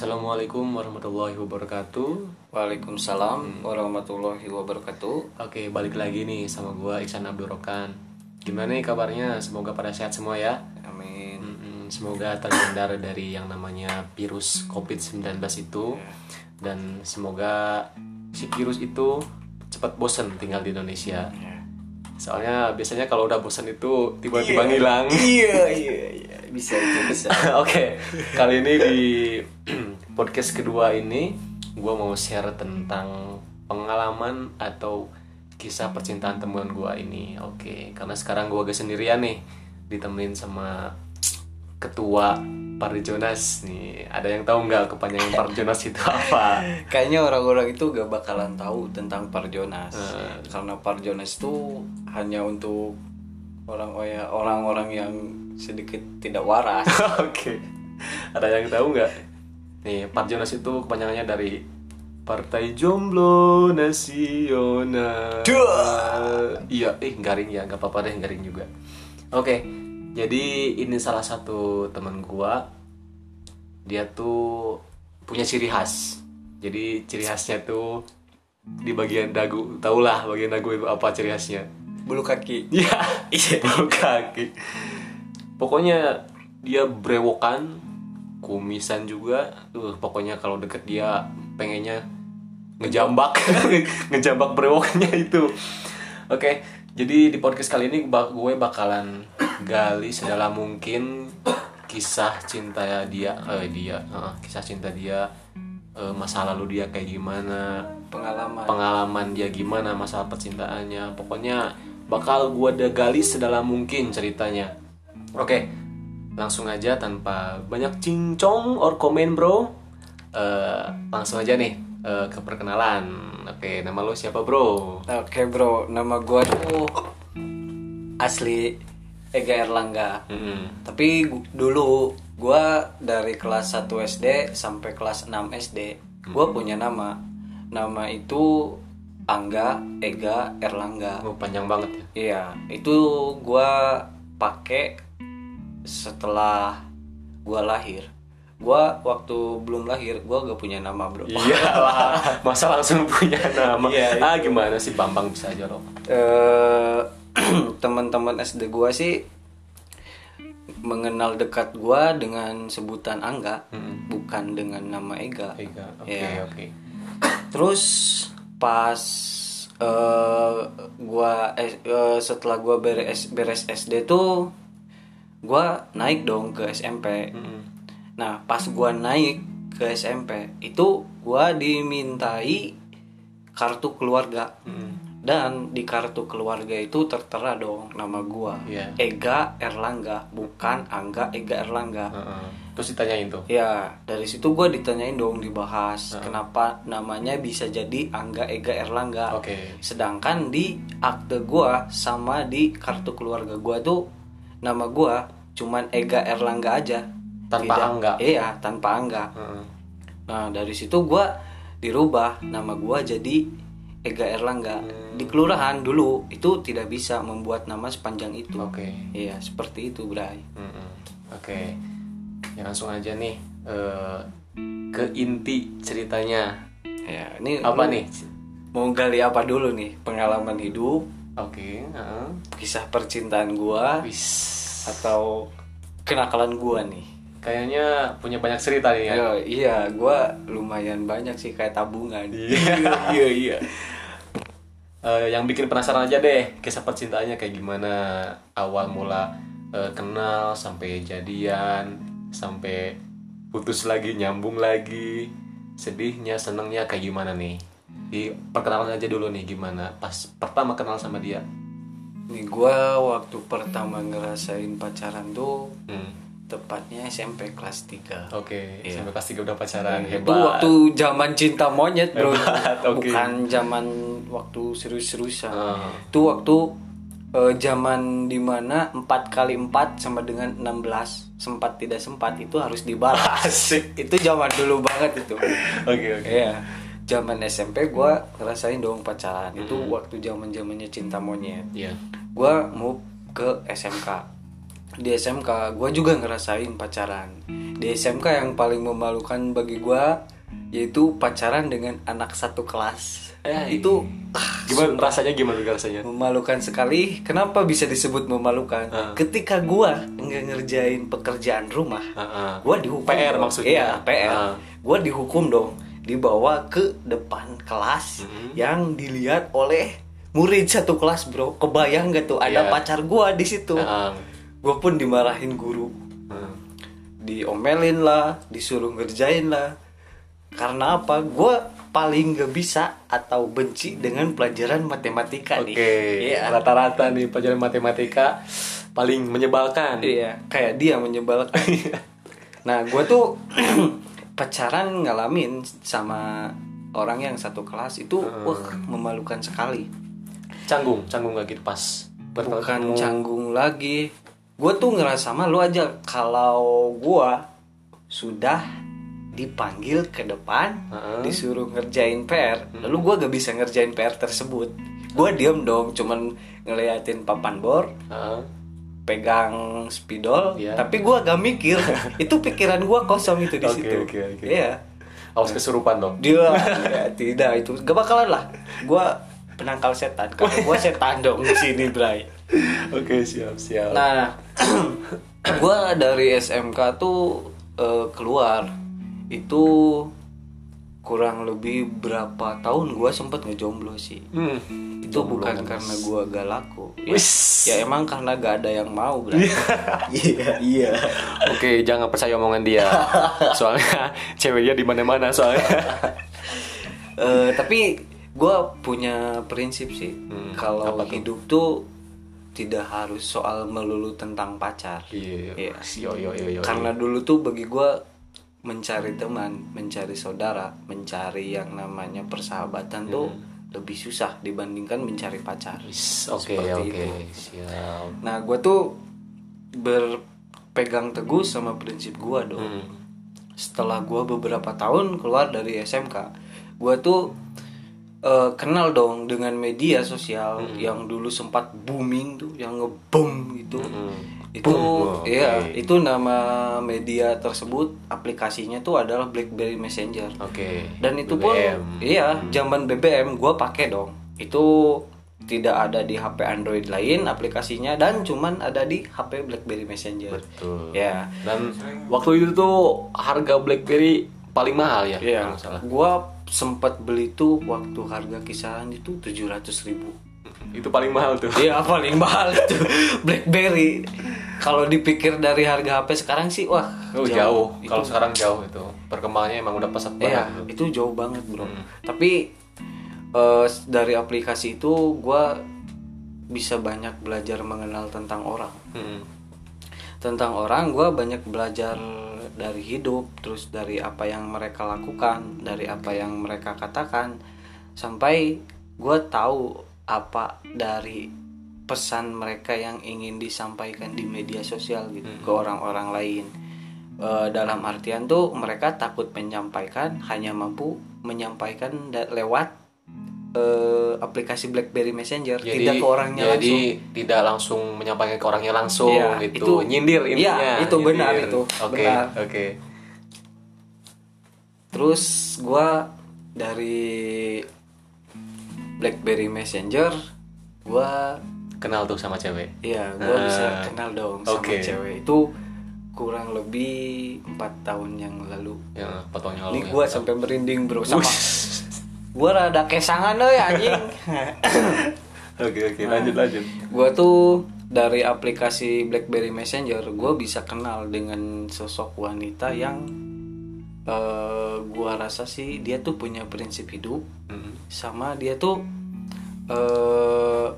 Assalamualaikum warahmatullahi wabarakatuh. Waalaikumsalam warahmatullahi wabarakatuh. Oke, balik lagi nih sama gua Iksan Abdul Rokan. Gimana nih kabarnya? Semoga pada sehat semua ya. Amin. Mm-mm, Semoga terhindar dari yang namanya virus COVID-19 itu dan semoga si virus itu cepat bosen tinggal di Indonesia. Ya. Soalnya biasanya kalau udah bosen itu tiba-tiba ngilang. Iya iya iya bisa itu bisa. Oke, kali ini di podcast kedua ini gue mau share tentang pengalaman atau kisah percintaan teman gue ini. Oke, karena sekarang gue agak sendirian nih, ditemenin sama ketua Parjonas nih. Ada yang tahu nggak kepanjangan Parjonas itu apa? Kayaknya orang-orang itu gak bakalan tahu tentang Parjonas. Eh. Karena Parjonas itu hanya untuk orang orang-orang yang sedikit tidak waras. Oke, ada yang tahu nggak? Nih, Parjonas itu kepanjangannya dari Partai Jomblo Nasional. Iya, eh garing ya, nggak apa-apa deh garing juga. Oke, jadi ini salah satu teman gua. Dia tuh punya ciri khas. Jadi ciri khasnya tuh di bagian dagu. Taulah bagian dagu itu apa ciri khasnya? Bulu kaki. Iya bulu kaki. Pokoknya dia brewokan, kumisan juga. Tuh, pokoknya kalau deket dia pengennya ngejambak, ngejambak brewoknya itu. Oke, jadi di podcast kali ini gue bakalan gali sedalam mungkin kisah cinta dia, eh dia, eh, kisah cinta dia, eh, masa lalu dia kayak gimana, Pengalaman. pengalaman dia gimana masalah percintaannya pokoknya bakal ada gali sedalam mungkin ceritanya oke langsung aja tanpa banyak cincong or komen bro Eh, langsung aja nih eh, ke perkenalan oke nama lo siapa bro Oke bro, nama gua tuh asli Ega Erlangga. Mm-mm. Tapi gu- dulu gua dari kelas 1 SD sampai kelas 6 SD, gua punya nama. Nama itu Angga Ega Erlangga. oh, panjang banget ya Iya, itu gua pakai setelah gua lahir. Gua waktu belum lahir, gua gak punya nama, Bro. iyalah masa langsung punya nama Iya, ah gimana sih Bambang bisa aja loh eh teman-teman SD gua sih mengenal dekat gua dengan sebutan Angga, Mm-mm. bukan dengan nama Ega. Ega oke Iya. oke Terus pas eh gua eh, eh, setelah gua beres beres SD tuh gua naik dong ke SMP. Mm-mm. Nah, pas gua naik ke SMP itu gua dimintai kartu keluarga. Mm-mm. Dan di kartu keluarga itu tertera dong nama gua. Iya. Ega Erlangga, bukan Angga Ega Erlangga. Heeh. terus ditanyain tuh Ya, dari situ gua ditanyain dong dibahas kenapa namanya bisa jadi Angga Ega Erlangga. oke Sedangkan di akte gua sama di kartu keluarga gua tuh nama gua cuman Ega Erlangga aja. Tanpa Angga? Iya, tanpa Angga. Heeh. Nah, dari situ gua dirubah nama gua jadi Ega Erlangga. Hmm. Di kelurahan dulu itu tidak bisa membuat nama sepanjang itu. oke Iya, seperti itu, Bray. Mm-mm. Oke, ya langsung aja nih eh, ke inti ceritanya. Ya, ini Apa nih? Mau gali apa dulu nih? Pengalaman hidup, Oke, heeh. kisah percintaan gua Wis. atau kenakalan gua nih? Kayaknya punya banyak cerita nih ya. Ya, iya, gua lumayan banyak sih kayak tabungan. Iya. iya, iya. Eh, yang bikin penasaran aja deh kisah percintaannya kayak gimana awal mula eh, kenal sampai jadian sampai putus lagi nyambung lagi sedihnya senengnya kayak gimana nih di perkenalan aja dulu nih gimana pas pertama kenal sama dia Nih gua waktu pertama ngerasain pacaran tuh Hmm. tepatnya SMP kelas 3. Oke, Iya. sampai kelas 3 udah pacaran. Itu Hebat. waktu zaman cinta monyet, Bro. Hebat, oke. Bukan zaman waktu serius-seriusan. Ah. Itu waktu eh, zaman di mana 4 kali 4 sama dengan 16 sempat tidak sempat itu harus dibalas. Itu zaman dulu banget itu. Oke, oke. Iya. Zaman SMP gua ngerasain dong pacaran. Itu Hmm. waktu zaman-zamannya cinta monyet. Iya. Gua mau ke SMK. Di SMK gua juga ngerasain pacaran. di SMK yang paling memalukan bagi gua yaitu pacaran dengan anak satu kelas Eh, itu ah, Gimana rasanya gimana rasanya? memalukan sekali kenapa bisa disebut memalukan Ah. ketika gua nggak ngerjain pekerjaan rumah Heeh. gua dihukum PR dong. maksudnya? iya PR Ah. gua dihukum dong dibawa ke depan kelas Mm-hmm. yang dilihat oleh murid satu kelas bro kebayang gak tuh ada pacar gua di situ Heeh. gua pun dimarahin guru Heeh. diomelin lah disuruh ngerjain lah karena apa gua paling gak bisa atau benci dengan pelajaran matematika Oke, nih iya rata-rata nih pelajaran matematika paling menyebalkan. Iya, kayak dia menyebalkan. nah, gue tuh pacaran ngalamin sama orang yang satu kelas itu, wah memalukan sekali. Canggung, canggung gak gitu pas pertama Bukan canggung lagi. Gue tuh ngerasa malu aja kalau gue sudah dipanggil ke depan, Heeh. disuruh ngerjain PR, lalu gue gak bisa ngerjain PR tersebut. Gue diem dong, cuman ngeliatin papan bor, Heeh. Pegang spidol Iya. tapi gua gak mikir itu pikiran gua kosong itu di Oke, situ oke, oke. iya Awas kesurupan dong. dia ya, tidak itu gak bakalan lah gua penangkal setan karena gua setan dong di sini Bray Oke, siap, siap. nah gua dari SMK tuh eh, keluar itu kurang lebih berapa tahun gua sempet ngejomblo sih Hmm. Itu bukan karena gua gak laku ya, ya emang karena gak ada yang mau Bray iya iya Oke, jangan percaya omongan dia. Soalnya cewek dia di mana-mana soalnya. Eh, tapi gue punya prinsip sih Hmm, kalau tuh? hidup tuh tidak harus soal melulu tentang pacar Iya. Iya. Yo yo yo yo. karena dulu tuh bagi gue mencari teman mencari saudara mencari yang namanya persahabatan tuh Hmm. Lebih susah dibandingkan mencari pacar Oke, Seperti oke. Siap. nah gue tuh berpegang teguh sama prinsip gue dong Hmm. setelah gue beberapa tahun keluar dari SMK gue tuh eh, kenal dong dengan media sosial Hmm. yang dulu sempat booming tuh yang ngebom gitu Hmm. Itu Boom, oke. iya itu nama media tersebut aplikasinya tuh adalah BlackBerry Messenger Oke. dan itu pun BBM. iya zaman BBM gue pakai dong itu tidak ada di HP Android lain aplikasinya dan cuman ada di HP BlackBerry Messenger Betul. ya Dan waktu itu tuh harga BlackBerry paling mahal ya, Iya, gua sempat beli tuh waktu harga kisaran itu 700 ribu. Itu paling mahal tuh. Iya paling mahal itu BlackBerry. Kalau dipikir dari harga HP sekarang sih wah Oh, jauh. Itu- Kalau sekarang jauh itu. Perkembangannya emang udah pesat Iya, banget. tuh. itu jauh banget bro. Hmm. Tapi eh, dari aplikasi itu gua bisa banyak belajar mengenal tentang orang. Hmm. Tentang orang gua banyak belajar dari hidup, terus dari apa yang mereka lakukan, dari apa yang mereka katakan, sampai gua tahu apa dari pesan mereka yang ingin disampaikan di media sosial gitu ke orang-orang lain. Eh, dalam artian tuh mereka takut menyampaikan, hanya mampu menyampaikan lewat eh, aplikasi BlackBerry Messenger, Jadi, tidak ke orangnya jadi langsung. tidak langsung menyampaikan ke orangnya langsung Iya, gitu. itu- nyindir iya, intinya. itu benar nyindir. itu, Oke, benar. oke. Terus gua dari BlackBerry Messenger gua Kenal tuh sama cewek. ya gua Ah, bisa kenal dong sama oke. cewek itu kurang lebih empat tahun yang lalu. Yang potongnya lalu. Ini ya. gua sampai merinding bro sama gua rada kesangan ya anjing. Oke, oke, lanjut lanjut. gua tuh dari aplikasi BlackBerry Messenger gua bisa kenal dengan sosok wanita yang eh, gua rasa sih dia tuh punya prinsip hidup. Hmm. sama dia tuh eh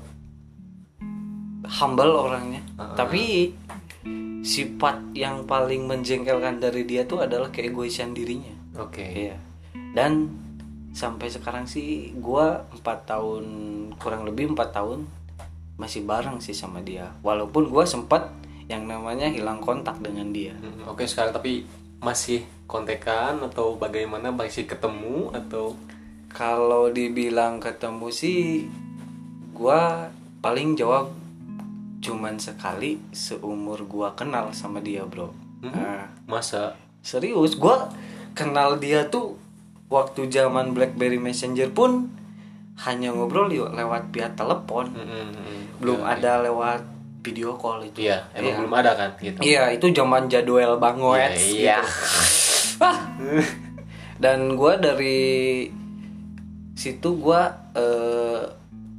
humble orangnya. Tapi sifat yang paling menjengkelkan dari dia tuh adalah keegoisan dirinya. Oke. iya. Dan sampai sekarang sih gua empat tahun kurang lebih empat tahun masih bareng sih sama dia. Walaupun gua sempat yang namanya hilang kontak dengan dia. Hmm, Oke, sekarang tapi masih kontekan atau bagaimana masih ketemu atau Kalau dibilang ketemu sih gua paling jawab cuman sekali seumur gua kenal sama dia, Bro. Hmm. Nah, masa serius gua kenal dia tuh waktu zaman BlackBerry Messenger pun hanya ngobrol lewat via telepon Mm-mm. belum Iya, ada lewat video call itu Iya, emang belum ada kan gitu. iya itu zaman jadwal banget Iya. Ah. Dan gua dari situ gua eh,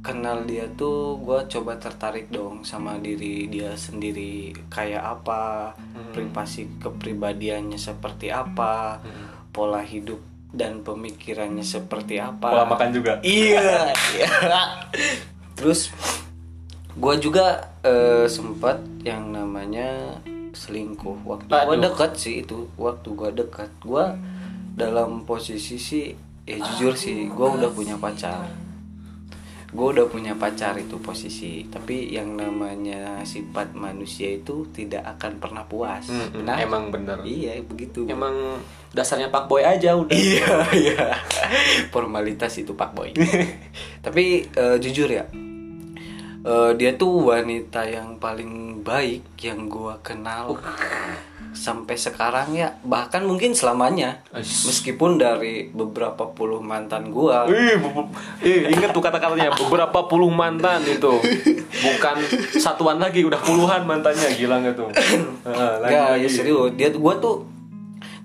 kenal dia tuh gua coba tertarik dong sama diri dia sendiri. Kayak apa privasi kepribadiannya seperti apa pola hidup dan pemikirannya seperti apa. Pola makan juga. iya iya. terus gua juga eh, sempat yang namanya selingkuh waktu gua Aduh. dekat sih itu waktu gua dekat gua dalam posisi sih ya jujur sih gua udah punya pacar gue udah punya pacar itu posisi tapi yang namanya sifat manusia itu tidak akan pernah puas Mm-mm, Benar? emang bener. iya begitu Emang dasarnya Pak Boy aja udah. Iya, iya. Formalitas itu Pak Boy. Tapi eh, jujur ya, eh, dia tuh wanita yang paling baik yang gua kenal sampai sekarang ya, bahkan mungkin selamanya. Aish. Meskipun dari beberapa puluh mantan gua. Ih, ih, inget tuh kata-katanya beberapa puluh mantan itu bukan satuan lagi udah puluhan mantannya gila nggak tuh lagi, lagi. ya serius. Dia gua tuh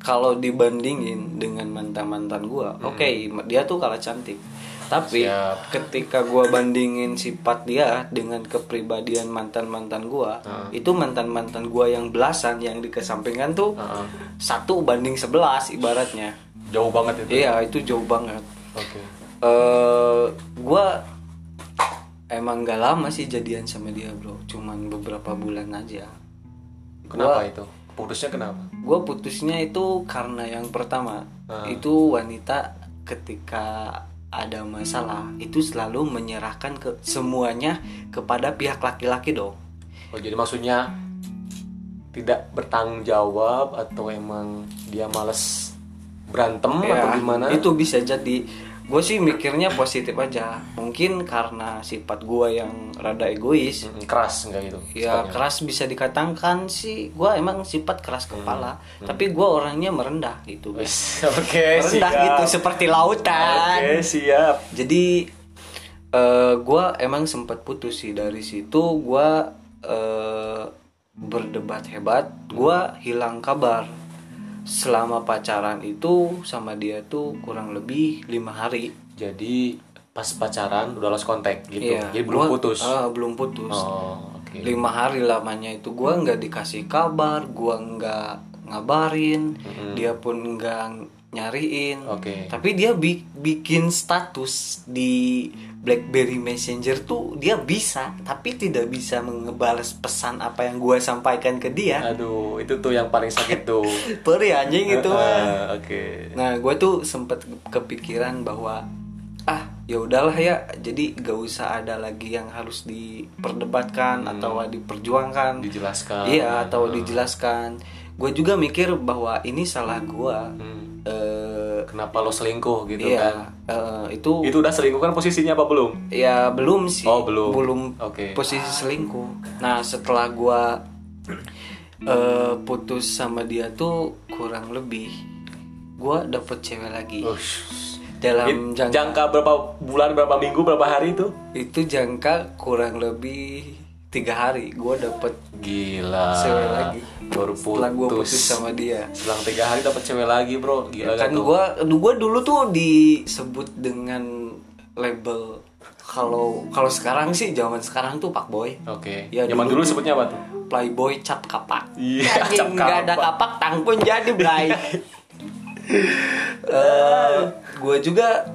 kalau dibandingin dengan mantan-mantan gua, oke, dia tuh kalah cantik. Tapi Siap. ketika gua bandingin sifat dia dengan kepribadian mantan-mantan gua, itu mantan-mantan gua yang belasan yang dikesampingkan tuh Heeh. satu banding sebelas ibaratnya. jauh banget itu Iya, itu jauh banget. oke eh gua emang gak lama sih jadian sama dia, Bro. Cuman beberapa bulan aja. kenapa Gua- itu putusnya kenapa gue putusnya itu karena yang pertama Ah. itu wanita ketika ada masalah itu selalu menyerahkan ke semuanya kepada pihak laki-laki dong. Oh jadi maksudnya tidak bertanggung jawab atau emang dia males berantem atau Ya, gimana? itu bisa jadi gue sih mikirnya positif aja. Mungkin karena sifat gue yang rada egois. Keras enggak gitu? Ya sifatnya? keras bisa dikatakan sih. Gue emang sifat keras kepala. Hmm. tapi gue orangnya merendah gitu Wis, oke merendah siap. gitu seperti lautan. Oke siap. Jadi eh gua emang sempat putus sih. Dari situ gua eh, berdebat hebat. Gua hilang kabar selama pacaran itu sama dia tuh kurang lebih lima hari. Jadi pas pacaran udah lost kontak gitu. Iya, jadi belum gua- putus. ah, belum putus. Oh oke. Lima hari lamanya itu gua nggak dikasih kabar gua nggak ngabarin dia pun nggak nyariin. Oke. Tapi dia bi- bikin status di BlackBerry Messenger tuh dia bisa tapi tidak bisa mengebales pesan apa yang gua sampaikan ke dia. Aduh itu tuh yang paling sakit tuh. Perih anjing itu. Ah, oke. Nah gue tuh sempet kepikiran bahwa ah ya udahlah ya jadi gak usah ada lagi yang harus diperdebatkan atau diperjuangkan. Dijelaskan. Iya atau dijelaskan gue juga mikir bahwa ini salah gua Hmm. eh kenapa lo selingkuh gitu kan iya eh, itu itu udah selingkuh kan posisinya apa belum ya belum sih Oh, belum. belum Oke. posisi selingkuh nah setelah gua eh, putus sama dia tuh kurang lebih gua dapet cewek lagi Ush. dalam It- jangka jangka berapa bulan berapa minggu berapa hari itu itu jangka kurang lebih tiga hari gua dapet gila. cewek lagi. Baru setelah gua putus. putus sama dia. Selang tiga hari dapat cewek lagi bro. Gila kan gua gua dulu tuh disebut dengan label kalau kalau sekarang sih zaman sekarang tuh pak boy. Oke. Ya, zaman dulu dulu sebutnya apa tuh? Playboy cap kapak. Iya, Anjing, cap nggak ada kapak. kapak tang pun jadi bray Eh, gue juga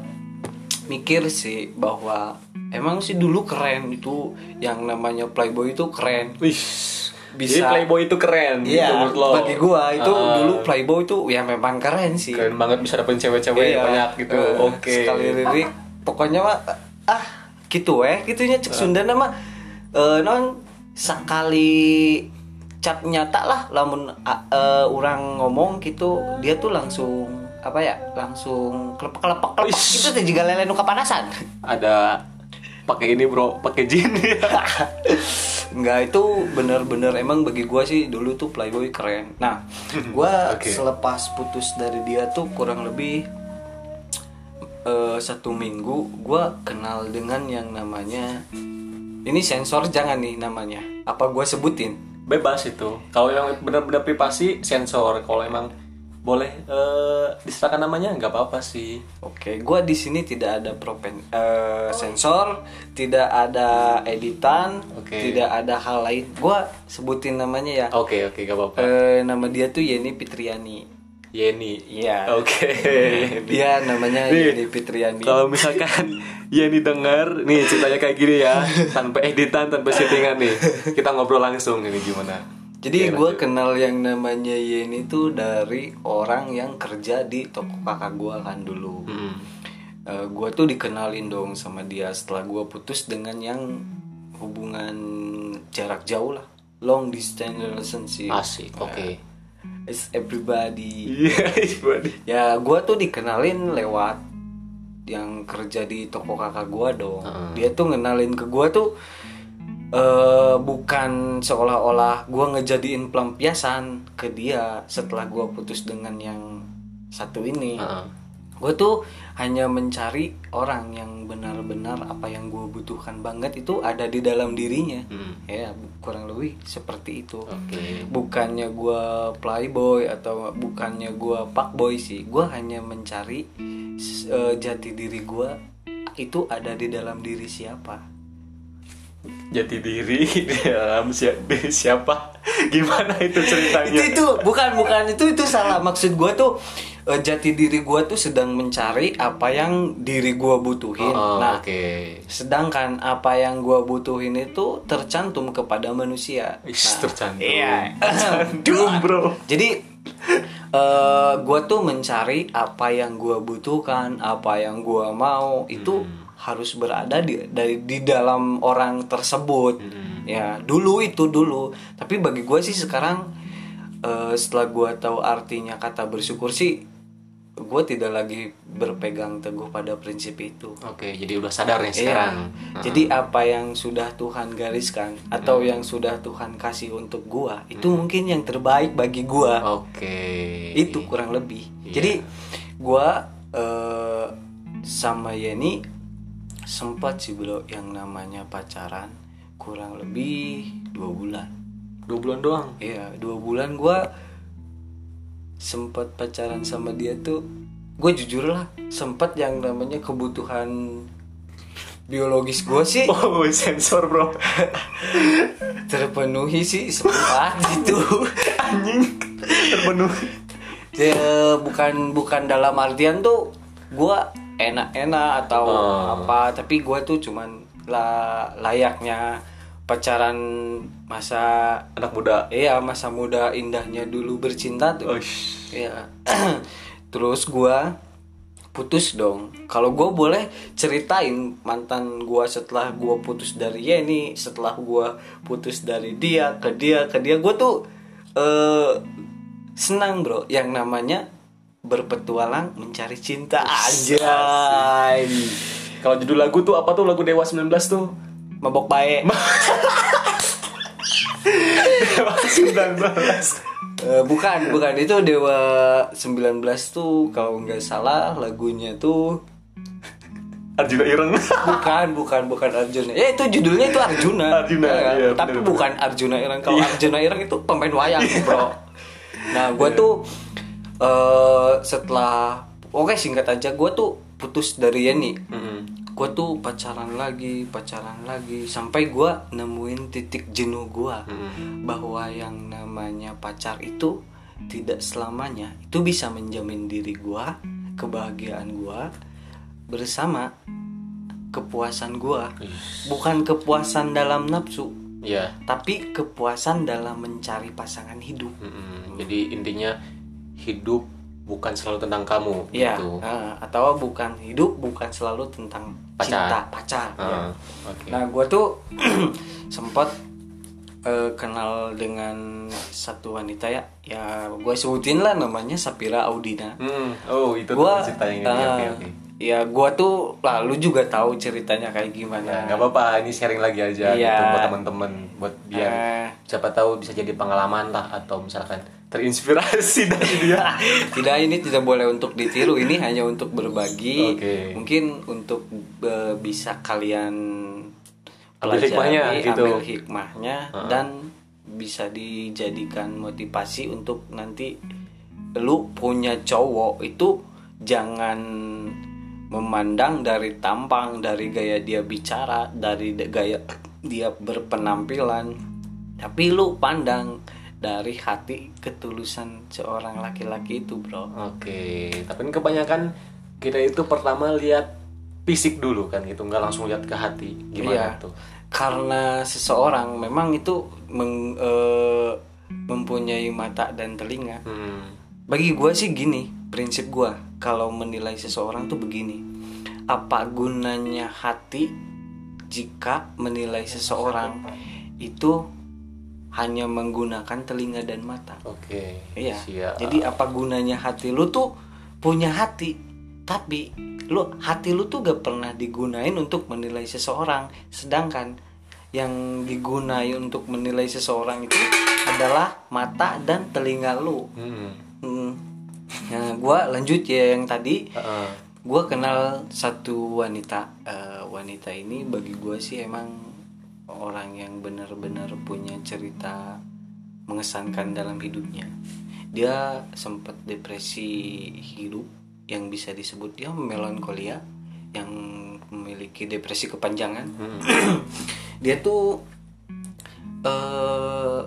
mikir sih bahwa emang sih dulu keren itu yang namanya playboy itu keren Wih, Bisa. Jadi Playboy itu keren gitu Iya, menurut lo. bagi gua itu Ah, dulu playboy itu ya memang keren sih keren banget bisa dapetin cewek-cewek Iya. banyak gitu. Eh, Oke. Sekali lirik pokoknya mah ah gitu eh gitunya cek Sunda nama eh non sekali cap nyata lah lamun ah, eh, orang ngomong gitu dia tuh langsung apa ya langsung kelepek kelepek kelepek gitu tuh juga lele nu kapanasan Ada pakai ini bro pakai jin Enggak itu bener-bener emang bagi gua sih dulu tuh Playboy keren. Nah, gua Oke. selepas putus dari dia tuh kurang lebih eh, satu minggu gua kenal dengan yang namanya ini sensor jangan nih namanya. Apa gua sebutin? bebas itu kalau yang benar-benar privasi sensor kalau emang boleh eh, diserahkan namanya nggak apa-apa sih Oke, gua di sini tidak ada propen eh, sensor, tidak ada editan, Oke. tidak ada hal lain. Gua sebutin namanya ya. oke oke nggak apa-apa Eh, nama dia tuh Yeni Fitriani. Yeni Iya. oke Dia namanya Nih, Yeni Fitriani. kalau misalkan Yeni denger nih ceritanya kayak gini ya tanpa editan tanpa settingan nih kita ngobrol langsung ini gimana Jadi Oke, gue kenal yang namanya Yeni tuh dari orang yang kerja di toko kakak gue kan dulu. Mm-mm. gue tuh dikenalin dong sama dia setelah gue putus dengan yang hubungan jarak jauh lah, long distance relationship. asik oke It's everybody. iya gimana? Ya gue tuh dikenalin lewat yang kerja di toko kakak gue dong. Heeh. Dia tuh ngenalin ke gue tuh eh bukan seolah-olah gue ngejadiin pelampiasan ke dia setelah gue putus dengan yang satu ini. Heeh. Gue tuh hanya mencari orang yang benar-benar apa yang gue butuhkan banget itu ada di dalam dirinya. Hmm. Ya kurang lebih seperti itu oke bukannya gua playboy atau bukannya gua fuckboy sih gua hanya mencari eh, jati diri gua itu ada di dalam diri siapa jati diri di dalam si- siapa? Gimana itu ceritanya? Itu itu bukan bukan itu itu salah. Maksud gua tuh eh, jati diri gua tuh sedang mencari apa yang diri gua butuhin. Oh, nah oke. sedangkan apa yang gua butuhin itu tercantum kepada manusia. Is, Nah, tercantum. iya. Tercantum bro. Jadi eh gue tuh mencari apa yang gue butuhkan, apa yang gue mau. Itu harus berada di dari di dalam orang tersebut. Ya dulu itu dulu. Tapi bagi gue sih sekarang eh, setelah gue tahu artinya kata bersyukur sih, gue tidak lagi berpegang teguh pada prinsip itu. oke jadi udah sadar nih Iya. sekarang Jadi apa yang sudah Tuhan gariskan atau yang sudah Tuhan kasih untuk gua itu mungkin yang terbaik bagi gua. oke Itu kurang lebih. Iya. Jadi gua eh, sama Yeni sempat sih bro yang namanya pacaran kurang lebih dua bulan. dua bulan doang? Iya dua bulan gua sempat pacaran sama dia tuh gue jujur lah sempat yang namanya kebutuhan biologis gue sih. Oh sensor bro. Terpenuhi sih sempat gitu. Anjing terpenuhi. Ya, bukan bukan dalam artian tuh gua enak-enak atau Oh. apa tapi gua tuh cuman la layaknya pacaran masa anak muda iya masa muda indahnya dulu bercinta tuh oh, Iya. Terus gua putus dong. Kalau gua boleh ceritain mantan gua setelah gua putus dari Yeni, setelah gua putus dari dia ke dia ke dia, gua tuh eh senang bro. Yang namanya berpetualang mencari cinta anjay. kalau judul lagu tuh apa tuh lagu Dewa 19 tuh? Mabok baik. Dewa 19 Eh, bukan, bukan. Itu Dewa 19 tuh kalau nggak salah lagunya tuh Arjuna Ireng. Bukan bukan bukan Arjuna. Ya itu judulnya itu Arjuna. Arjuna, Ya, iya, tapi bener-bener. bukan Arjuna Ireng. Kalau Iya. Arjuna Ireng itu pemain wayang bro. Nah gue tuh eh setelah oke singkat aja gue tuh putus dari Yeni. Gue tuh pacaran lagi pacaran lagi sampai gue nemuin titik jenuh gue bahwa yang namanya pacar itu tidak selamanya itu bisa menjamin diri gue kebahagiaan gue bersama kepuasan gue bukan kepuasan dalam nafsu Iya. tapi kepuasan dalam mencari pasangan hidup. Mm-mm. Jadi intinya hidup bukan selalu tentang kamu ya gitu. eh, atau bukan hidup bukan selalu tentang Pacar. cinta pacar ya. Ah, Oke. Nah, gue tuh sempat eh, kenal dengan satu wanita ya, ya gue sebutin lah namanya Sapira Audina. Hmm, Oh itu Gua, tuh ceritanya ini. eh, Oke oke. Ya gua tuh lalu juga tahu ceritanya kayak Ya, gimana nggak apa-apa, ini sharing lagi aja Iya. gitu buat teman-teman, buat biar Eh. siapa tahu bisa jadi pengalaman lah atau misalkan terinspirasi dari dia. tidak ini tidak boleh untuk ditiru ini hanya untuk berbagi Oke. mungkin untuk eh, bisa kalian Ambil hikmahnya gitu. ambil hikmahnya dan bisa dijadikan motivasi untuk nanti lu punya cowok itu jangan memandang dari tampang dari gaya dia bicara dari gaya dia berpenampilan tapi lu pandang dari hati ketulusan seorang laki-laki itu bro Oke, tapi kan kebanyakan kita itu pertama lihat fisik dulu kan gitu, nggak langsung lihat ke hati. Gimana Iya. tuh? karena seseorang memang itu meng- eh, mempunyai mata dan telinga Hmm. bagi gue sih gini prinsip gue kalau menilai seseorang tuh begini apa gunanya hati jika menilai seseorang itu hanya menggunakan telinga dan mata Oke. iya Siap. jadi apa gunanya hati lu tuh punya hati tapi lu hati lu tuh gak pernah digunain untuk menilai seseorang sedangkan yang digunai untuk menilai seseorang itu adalah mata dan telinga lu Hmm. Hmm. Nah, gua lanjut ya yang tadi. Heeh. Gua kenal satu wanita. Eh, wanita ini bagi gua sih emang orang yang benar-benar punya cerita mengesankan dalam hidupnya. Dia sempat depresi hidup yang bisa disebut dia melankolia yang memiliki depresi kepanjangan. Hmm. dia tuh eh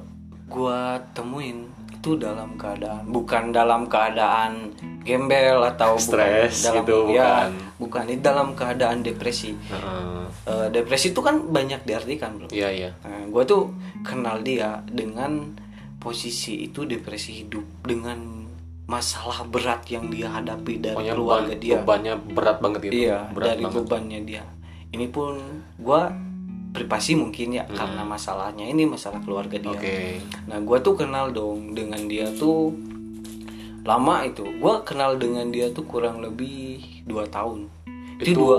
gua temuin itu dalam keadaan bukan dalam keadaan gembel atau Stres bukan dalam gitu, ya, bukan. bukan dalam keadaan depresi Heeh. Eh, depresi itu kan banyak diartikan bro Iya iya. Nah, gue tuh kenal dia dengan posisi itu depresi hidup dengan masalah berat yang dia hadapi dari Pokoknya keluarga beban- dia bebannya berat banget gitu. Iya, berat dari banget. bebannya dia. Ini pun gua privasi mungkin ya karena masalahnya ini masalah keluarga dia. Hmm. Oke. Nah, gua tuh kenal dong dengan dia tuh lama itu. Gua kenal dengan dia tuh kurang lebih dua tahun. Itu dua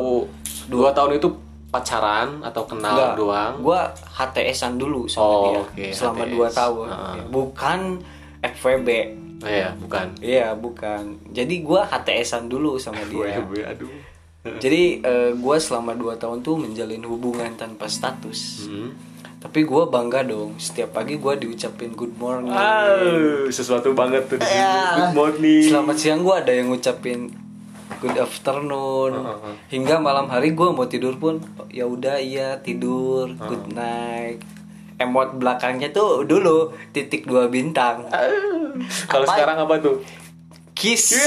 dua, tahun itu pacaran atau kenal enggak, doang? Gua HTS-an dulu sama Oh, dia oke, selama HTS. dua tahun. Ya, Bukan FVB. Iya, bukan. Iya, bukan. Jadi gua HTS-an dulu sama dia. Gue aduh. Jadi eh, gua selama 2 tahun tuh menjalin hubungan tanpa status. Hmm. Tapi gua bangga dong. Setiap pagi gua diucapin good morning. Ah, sesuatu banget tuh di sini. Ya. Good morning. Selamat siang gua ada yang ngucapin good afternoon. Heeh. Hingga malam hari gua mau tidur pun ya udah iya tidur, good night. Emot belakangnya tuh dulu titik dua bintang. Kalau Apa? sekarang apa tuh? Kiss.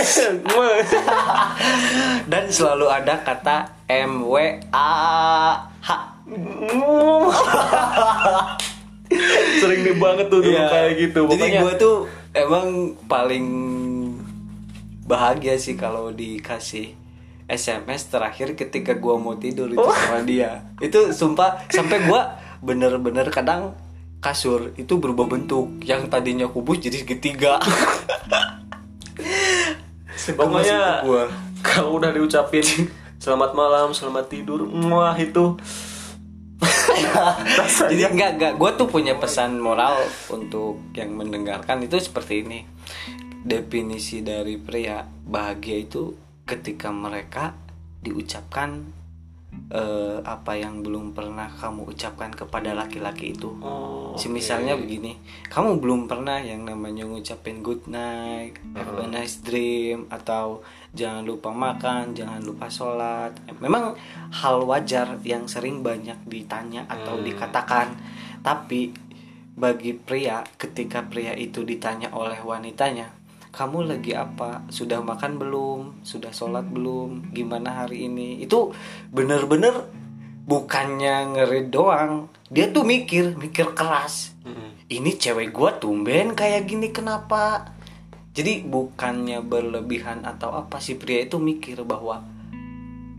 Dan selalu ada kata M W A H. Sering nih banget tuh dulu Iya. kayak gitu. Jadi Pokoknya gue tuh emang paling bahagia sih kalau dikasih SMS terakhir ketika gua mau tidur itu Oh. sama dia. Itu sumpah sampai gua bener-bener kadang kasur itu berubah bentuk yang tadinya kubus jadi segitiga. pokoknya kalau udah diucapin selamat malam, selamat tidur, wah itu. Jadi enggak enggak. Gue tuh punya pesan moral untuk yang mendengarkan itu seperti ini. Definisi dari pria bahagia itu ketika mereka diucapkan eh, apa yang belum pernah kamu ucapkan kepada laki-laki itu. Oh, Si misalnya begini, kamu belum pernah yang namanya ngucapin good night, have a nice dream atau jangan lupa makan, jangan lupa sholat. Memang hal wajar yang sering banyak ditanya atau dikatakan. Tapi bagi pria, ketika pria itu ditanya oleh wanitanya, kamu lagi apa? Sudah makan belum? Sudah sholat belum? Gimana hari ini? Itu bener-bener bukannya ngeri doang dia tuh mikir mikir keras ini cewek gua tumben kayak gini kenapa jadi bukannya berlebihan atau apa si pria itu mikir bahwa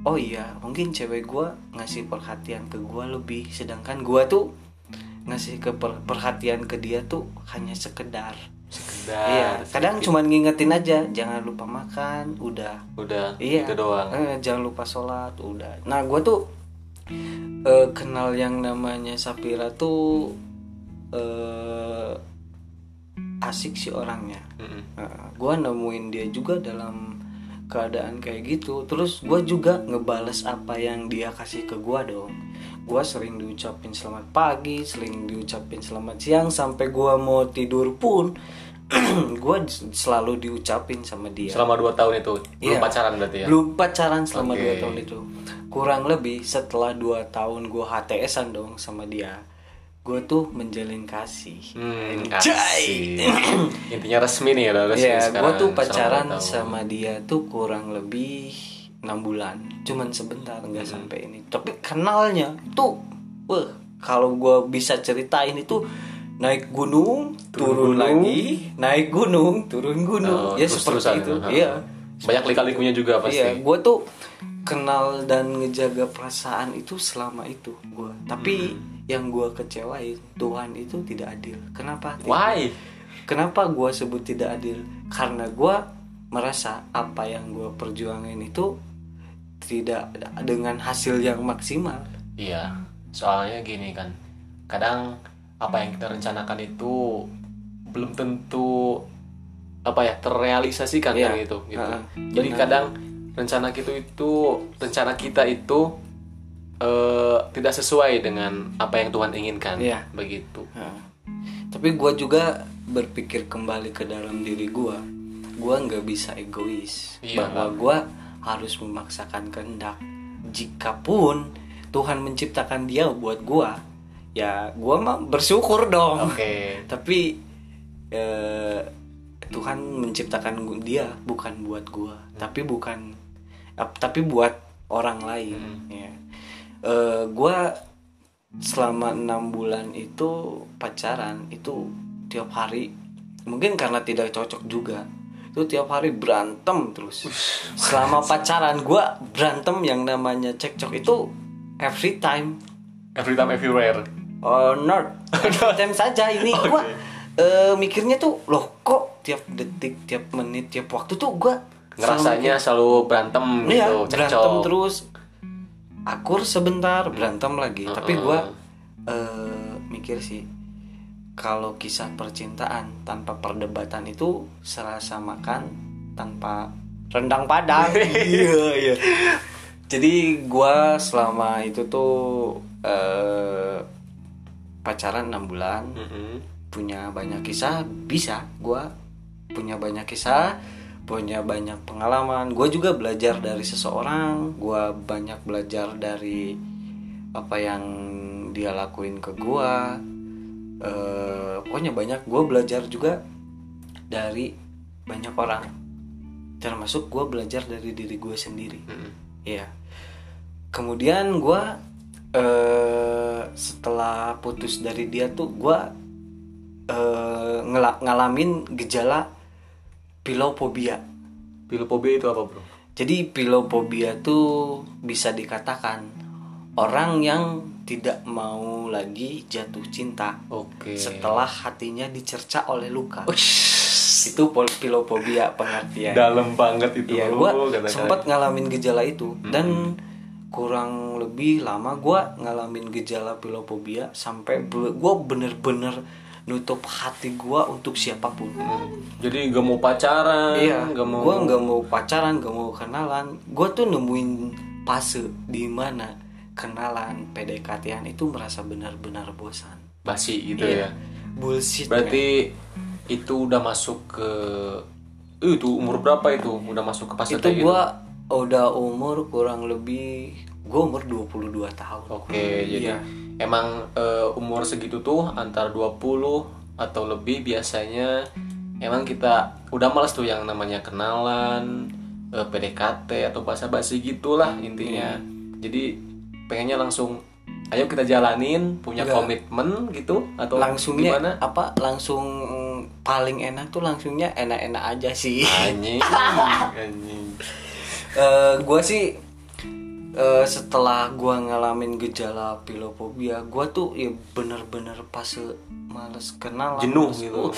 oh iya mungkin cewek gua ngasih perhatian ke gua lebih sedangkan gua tuh ngasih ke per- perhatian ke dia tuh hanya sekedar iya kadang cuman ngingetin aja jangan lupa makan udah. Udah iya. itu doang. Eh, jangan lupa sholat udah. Nah gue tuh eh, kenal yang namanya Sapira tuh eh asik sih orangnya. Mm-mm. gue nemuin dia juga dalam keadaan kayak gitu. Terus gue juga ngebales apa yang dia kasih ke gue dong. Gue sering diucapin selamat pagi sering diucapin selamat siang sampai gue mau tidur pun gue selalu diucapin sama dia selama dua tahun itu belum Iya. pacaran berarti ya belum pacaran selama Oke. dua tahun itu kurang lebih setelah dua tahun gue HTSan dong sama dia gue tuh menjalin kasih Hmm, asik. Intinya resmi nih ya, resmi Iya, gue tuh pacaran sama dia tuh kurang lebih enam bulan, cuman sebentar nggak Hmm. sampai ini. Tapi kenalnya tuh, wah kalau gue bisa ceritain itu naik gunung, turun, gunung. lagi, naik gunung, turun gunung, Oh, ya terus-terusan seperti itu. ya. Iya, Banyak lika-likunya juga pasti. iya. Gue tuh kenal dan ngejaga perasaan itu selama itu gue. Tapi Hmm. yang gue kecewain Tuhan itu tidak adil. Kenapa? Why? Kenapa gue sebut tidak adil? Karena gue merasa apa yang gue perjuangin itu tidak dengan hasil yang maksimal. Iya, soalnya gini kan, kadang apa yang kita rencanakan itu belum tentu apa ya terrealisasikan Iya. kan gitu. gitu. Heeh, Jadi benar. kadang rencana kita itu rencana kita itu eh, tidak sesuai dengan apa yang Tuhan inginkan. Iya. Begitu. Nah, tapi gue juga berpikir kembali ke dalam diri gue. Gue nggak bisa egois Iya. bahwa gue harus memaksakan kehendak. Jikapun Tuhan menciptakan dia buat gue, ya gue mah bersyukur dong. Oke. tapi eh, Tuhan menciptakan dia bukan buat gua tapi bukan ap- tapi buat orang lain ya Eh, gua selama enam bulan itu pacaran itu tiap hari mungkin karena tidak cocok juga itu tiap hari berantem terus selama pacaran gua berantem yang namanya cekcok itu every time Every time everywhere. Oh, not. Time saja ini gua eh, mikirnya tuh loh kok tiap detik, tiap menit, tiap waktu tuh gua Ngerasanya selalu berantem selalu- iya, gitu, berantem terus. Akur sebentar, berantem lagi. Tapi Uh-uh. gua eh, mikir sih kalau kisah percintaan tanpa perdebatan itu serasa makan tanpa rendang padang. Iya, iya. Jadi gua selama itu tuh eh, pacaran 6 bulan, Mm-mm. punya banyak kisah, bisa gua punya banyak kisah, punya banyak pengalaman. Gua juga belajar dari seseorang, gua banyak belajar dari apa yang dia lakuin ke gua. Eh, pokoknya banyak gua belajar juga dari banyak orang. Termasuk gua belajar dari diri gue sendiri. Mm-mm. Iya. Kemudian gua eh setelah putus dari dia tuh gua eh ngela- ngalamin gejala pilofobia. Pilofobia itu apa, Bro? Jadi pilofobia tuh bisa dikatakan orang yang tidak mau lagi jatuh cinta Oke. setelah hatinya dicerca oleh luka. Itu pol- pilofobia pengertian. dalam banget itu. Iya, gue sempat ngalamin gejala itu dan kurang lebih lama gue ngalamin gejala pilofobia sampai gue bener-bener nutup hati gue untuk siapa pun. Jadi gak mau pacaran, Iya, gak mau. gue nggak mau pacaran, nggak mau kenalan. Gue tuh nemuin fase di mana kenalan PDKT-an itu merasa benar-benar bosan. basi gitu Iya. ya. Bullshit. Berarti itu udah masuk ke Eh, itu umur berapa itu? Udah masuk ke fase itu gitu? gue udah umur kurang lebih gue umur 22 tahun. Oke, jadi Iya. emang eh, umur segitu tuh antara 20 atau lebih biasanya emang kita udah males tuh yang namanya kenalan, eh, PDKT atau basa-basi gitulah intinya. Iya. Jadi pengennya langsung ayo kita jalanin, punya Enggak. komitmen gitu atau langsungnya gimana? apa langsung mm, paling enak tuh langsungnya enak-enak aja sih Anjing, anjing. Gue sih eh, setelah gue ngalamin gejala pilofobia gue tuh ya bener-bener pas males kenal Jenuh males- gitu. uh,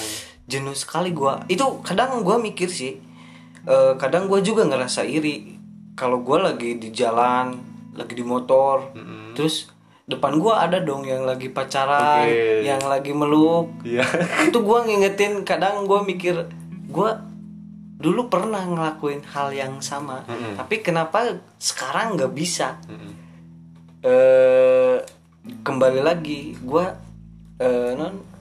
jenuh sekali gua itu kadang gua mikir sih eh, kadang gua juga ngerasa iri kalau gua lagi di jalan lagi di motor terus depan gua ada dong yang lagi pacaran Oke. yang lagi meluk Iya. itu gua ngingetin kadang gua mikir gua dulu pernah ngelakuin hal yang sama Mm-mm. tapi kenapa sekarang nggak bisa Mm-mm. eh kembali lagi gua eh non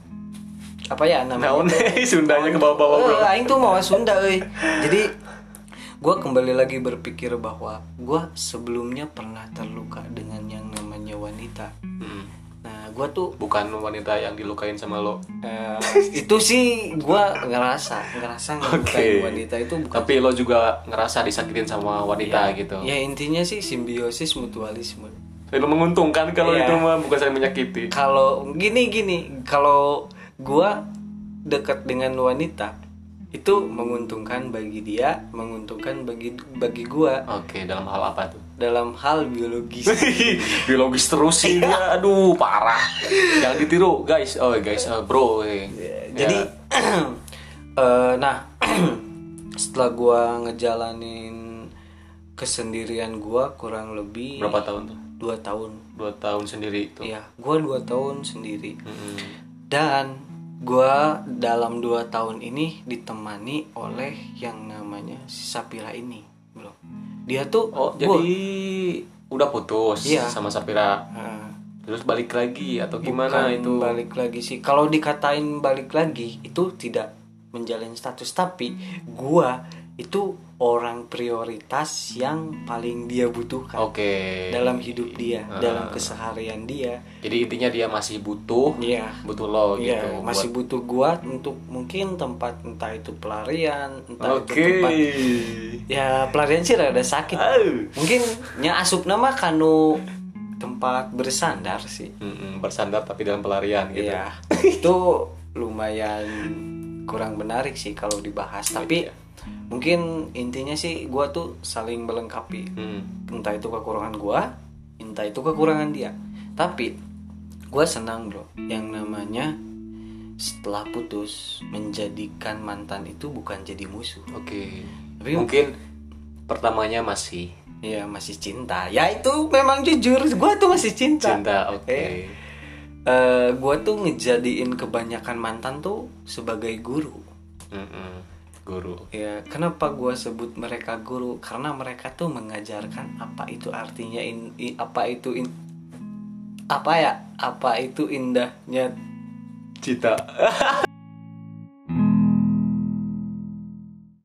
apa ya namanya Naon Sundanya ke bawah-bawah bro. Eh, aing tuh mau Sunda euy. Jadi gua kembali lagi berpikir bahwa gua sebelumnya pernah terluka dengan yang namanya wanita. Mm. Nah, gua tuh Bukan wanita yang dilukain sama lo. eh, itu sih gua ngerasa, ngerasa ngelukain Oke. wanita itu bukan Tapi lo juga ngerasa disakitin sama wanita gitu. ya intinya sih simbiosis mutualisme. Lo menguntungkan kalau Iya. itu mah bukan saling menyakiti. Kalau gini gini, kalau gua dekat dengan wanita itu menguntungkan bagi dia, menguntungkan bagi bagi gua Oke, dalam hal apa tuh? Dalam hal biologis. Biologis terus sih dia. Aduh, parah. Jangan ditiru, guys. Oh, guys, eh, bro. eh. Jadi Ya. eh, nah setelah gua ngejalanin kesendirian gua kurang lebih berapa tahun tuh? dua tahun. Dua tahun sendiri itu. Iya, gua dua tahun sendiri. Mm-mm. Dan gua dalam dua tahun ini ditemani oleh yang namanya si Sapira ini. Dia tuh Oh, gua- jadi udah putus Iya. sama Sapira. Nah, Terus balik lagi atau gimana bukan itu? balik lagi sih kalau dikatain balik lagi itu tidak menjalin status tapi gua itu orang prioritas yang paling dia butuhkan Oke. dalam hidup dia Ah. dalam keseharian dia Jadi intinya dia masih butuh, Iya. butuh lo Iya, gitu. masih buat- butuh gua untuk mungkin tempat entah itu pelarian, entah Oke. itu tempat ya pelarian sih rada sakit. Au. Mungkin nya asup nama kanu tempat bersandar sih. Mm-mm, bersandar tapi dalam pelarian gitu. Iya. itu lumayan kurang menarik sih kalau dibahas, tapi Iya. Mungkin intinya sih gua tuh saling melengkapi. Hmm. Entah itu kekurangan gua, entah itu kekurangan dia. Tapi gua senang, Bro, yang namanya setelah putus menjadikan mantan itu bukan jadi musuh. Oke. Tapi- Mungkin pertamanya masih Iya, masih cinta. Ya itu memang jujur, gua tuh masih cinta. cinta. Oke. Eh. Eh, gua tuh ngejadiin kebanyakan mantan tuh sebagai guru. Mm-mm. Guru. Ya, kenapa gua sebut mereka guru? Karena mereka tuh mengajarkan apa itu artinya in, i- apa itu in, apa ya? Apa itu indahnya Cita.